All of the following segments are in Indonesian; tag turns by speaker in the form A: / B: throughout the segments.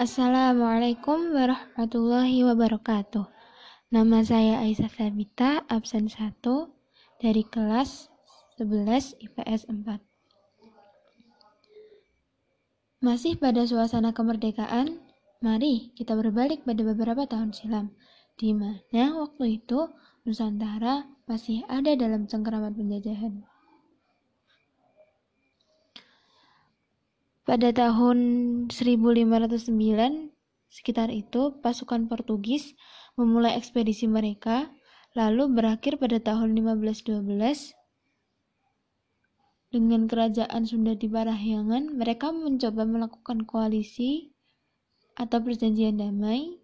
A: Assalamualaikum warahmatullahi wabarakatuh. Nama saya Aisyah Sabita, absen 1 dari kelas 11 IPS 4. Masih pada suasana kemerdekaan, mari kita berbalik pada beberapa tahun silam, di mana waktu itu Nusantara masih ada dalam cengkeraman penjajahan. Pada tahun 1509, sekitar itu, pasukan Portugis memulai ekspedisi mereka, lalu berakhir pada tahun 1512 dengan kerajaan Sunda di Parahyangan, mereka mencoba melakukan koalisi atau perjanjian damai,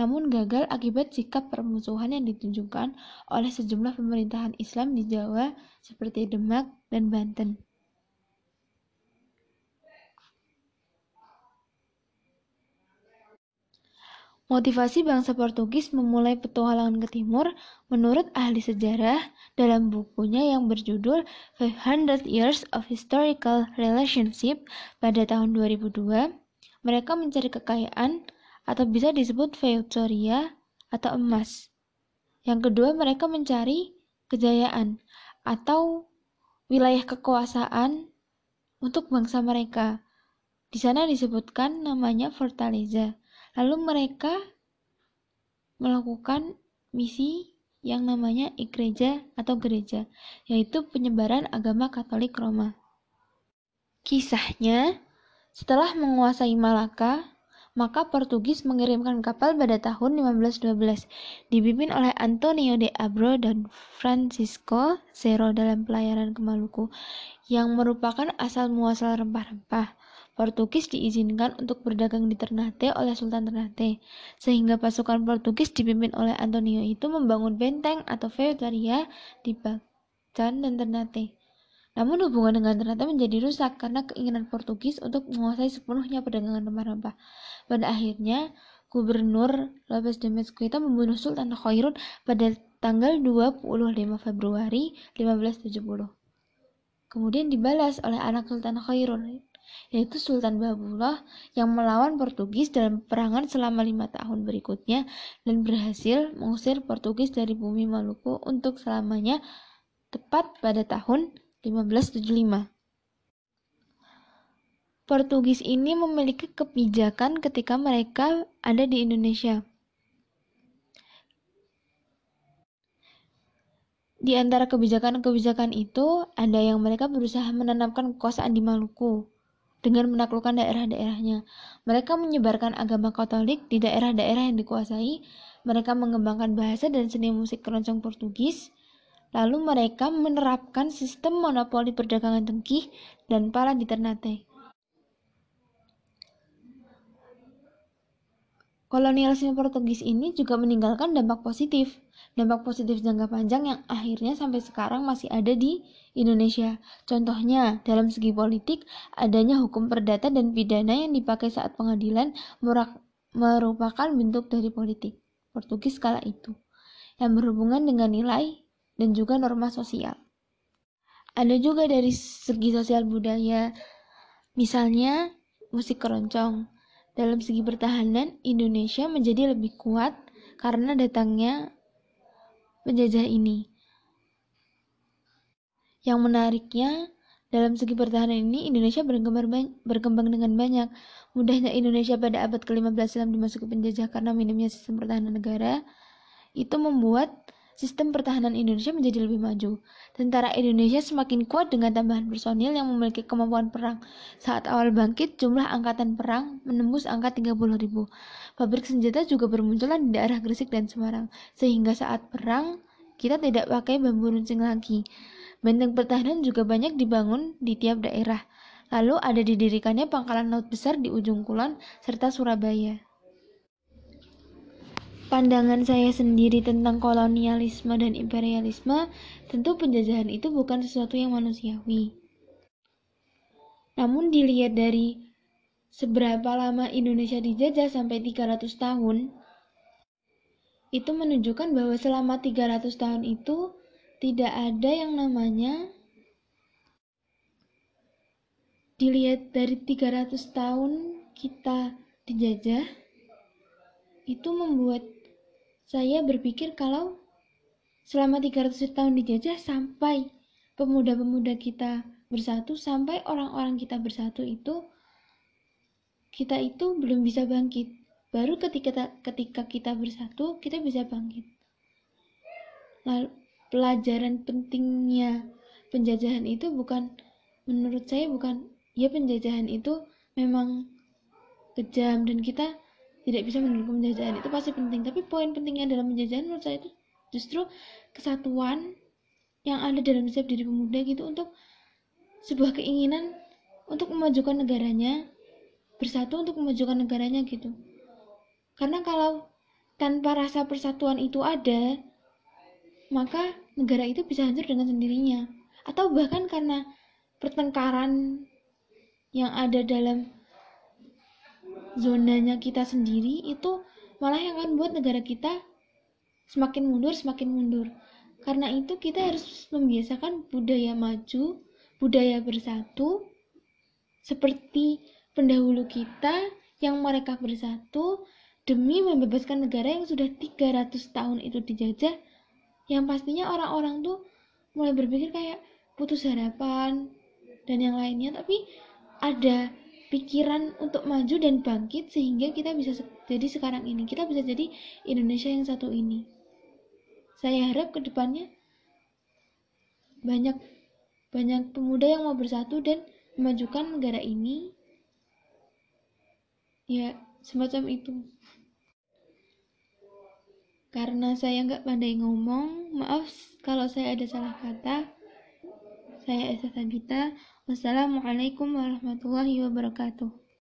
A: namun gagal akibat sikap permusuhan yang ditunjukkan oleh sejumlah pemerintahan Islam di Jawa seperti Demak dan Banten. Motivasi bangsa Portugis memulai petualangan ke timur menurut ahli sejarah dalam bukunya yang berjudul 500 Years of Historical Relationship pada tahun 2002, mereka mencari kekayaan atau bisa disebut Victoria atau emas. Yang kedua, mereka mencari kejayaan atau wilayah kekuasaan untuk bangsa mereka. Di sana disebutkan namanya Fortaleza. Lalu mereka melakukan misi yang namanya Igreja atau gereja, yaitu penyebaran agama Katolik Roma. Kisahnya, setelah menguasai Malaka, maka Portugis mengirimkan kapal pada tahun 1512, dipimpin oleh Antonio de Abro dan Francisco Zero dalam pelayaran ke Maluku, yang merupakan asal muasal rempah-rempah. Portugis diizinkan untuk berdagang di Ternate oleh Sultan Ternate, sehingga pasukan Portugis dipimpin oleh Antonio itu membangun benteng atau feudtaria di Bagjan dan Ternate. Namun hubungan dengan Ternate menjadi rusak karena keinginan Portugis untuk menguasai sepenuhnya perdagangan rempah-rempah. Pada akhirnya, Gubernur Lopes de Mezquita membunuh Sultan Khairun pada tanggal 25 Februari 1570. Kemudian dibalas oleh anak Sultan Khairun, yaitu Sultan Babullah yang melawan Portugis dalam peperangan selama lima tahun berikutnya dan berhasil mengusir Portugis dari bumi Maluku untuk selamanya tepat pada tahun 1575. Portugis ini memiliki kebijakan ketika mereka ada di Indonesia. Di antara kebijakan-kebijakan itu, ada yang mereka berusaha menanamkan kekuasaan di Maluku dengan menaklukkan daerah-daerahnya. Mereka menyebarkan agama Katolik di daerah-daerah yang dikuasai. Mereka mengembangkan bahasa dan seni musik keroncong Portugis. Lalu mereka menerapkan sistem monopoli perdagangan tengkih dan pala di Ternate. Kolonialisme Portugis ini juga meninggalkan dampak positif, dampak positif jangka panjang yang akhirnya sampai sekarang masih ada di Indonesia. Contohnya, dalam segi politik, adanya hukum perdata dan pidana yang dipakai saat pengadilan merupakan bentuk dari politik Portugis kala itu, yang berhubungan dengan nilai dan juga norma sosial. Ada juga dari segi sosial budaya, misalnya musik keroncong, dalam segi pertahanan, Indonesia menjadi lebih kuat karena datangnya penjajah ini. Yang menariknya, dalam segi pertahanan ini, Indonesia berkembang, dengan banyak. Mudahnya Indonesia pada abad ke-15 silam dimasuki penjajah karena minimnya sistem pertahanan negara, itu membuat sistem pertahanan Indonesia menjadi lebih maju. Tentara Indonesia semakin kuat dengan tambahan personil yang memiliki kemampuan perang. Saat awal bangkit, jumlah angkatan perang menembus angka 30 ribu. Pabrik senjata juga bermunculan di daerah Gresik dan Semarang, sehingga saat perang, kita tidak pakai bambu runcing lagi. Benteng pertahanan juga banyak dibangun di tiap daerah. Lalu ada didirikannya pangkalan laut besar di ujung kulon serta Surabaya. Pandangan saya sendiri tentang kolonialisme dan imperialisme, tentu penjajahan itu bukan sesuatu yang manusiawi. Namun dilihat dari seberapa lama Indonesia dijajah sampai 300 tahun, itu menunjukkan bahwa selama 300 tahun itu tidak ada yang namanya dilihat dari 300 tahun kita dijajah itu membuat saya berpikir kalau selama 300 tahun dijajah sampai pemuda-pemuda kita bersatu sampai orang-orang kita bersatu itu kita itu belum bisa bangkit. Baru ketika ketika kita bersatu kita bisa bangkit. Lalu pelajaran pentingnya penjajahan itu bukan menurut saya bukan ya penjajahan itu memang kejam dan kita tidak bisa mendukung penjajahan. Itu pasti penting. Tapi poin pentingnya dalam penjajahan menurut saya itu justru kesatuan yang ada dalam setiap diri pemuda gitu untuk sebuah keinginan untuk memajukan negaranya bersatu untuk memajukan negaranya gitu. Karena kalau tanpa rasa persatuan itu ada maka negara itu bisa hancur dengan sendirinya. Atau bahkan karena pertengkaran yang ada dalam zonanya kita sendiri itu malah yang akan buat negara kita semakin mundur semakin mundur. Karena itu kita harus membiasakan budaya maju, budaya bersatu, seperti pendahulu kita yang mereka bersatu demi membebaskan negara yang sudah 300 tahun itu dijajah, yang pastinya orang-orang tuh mulai berpikir kayak putus harapan dan yang lainnya, tapi ada pikiran untuk maju dan bangkit sehingga kita bisa jadi sekarang ini, kita bisa jadi Indonesia yang satu ini. Saya harap ke depannya banyak banyak pemuda yang mau bersatu dan memajukan negara ini. Ya semacam itu. Karena saya nggak pandai ngomong maaf kalau saya ada salah kata saya Esa Sabita wassalamualaikum warahmatullahi wabarakatuh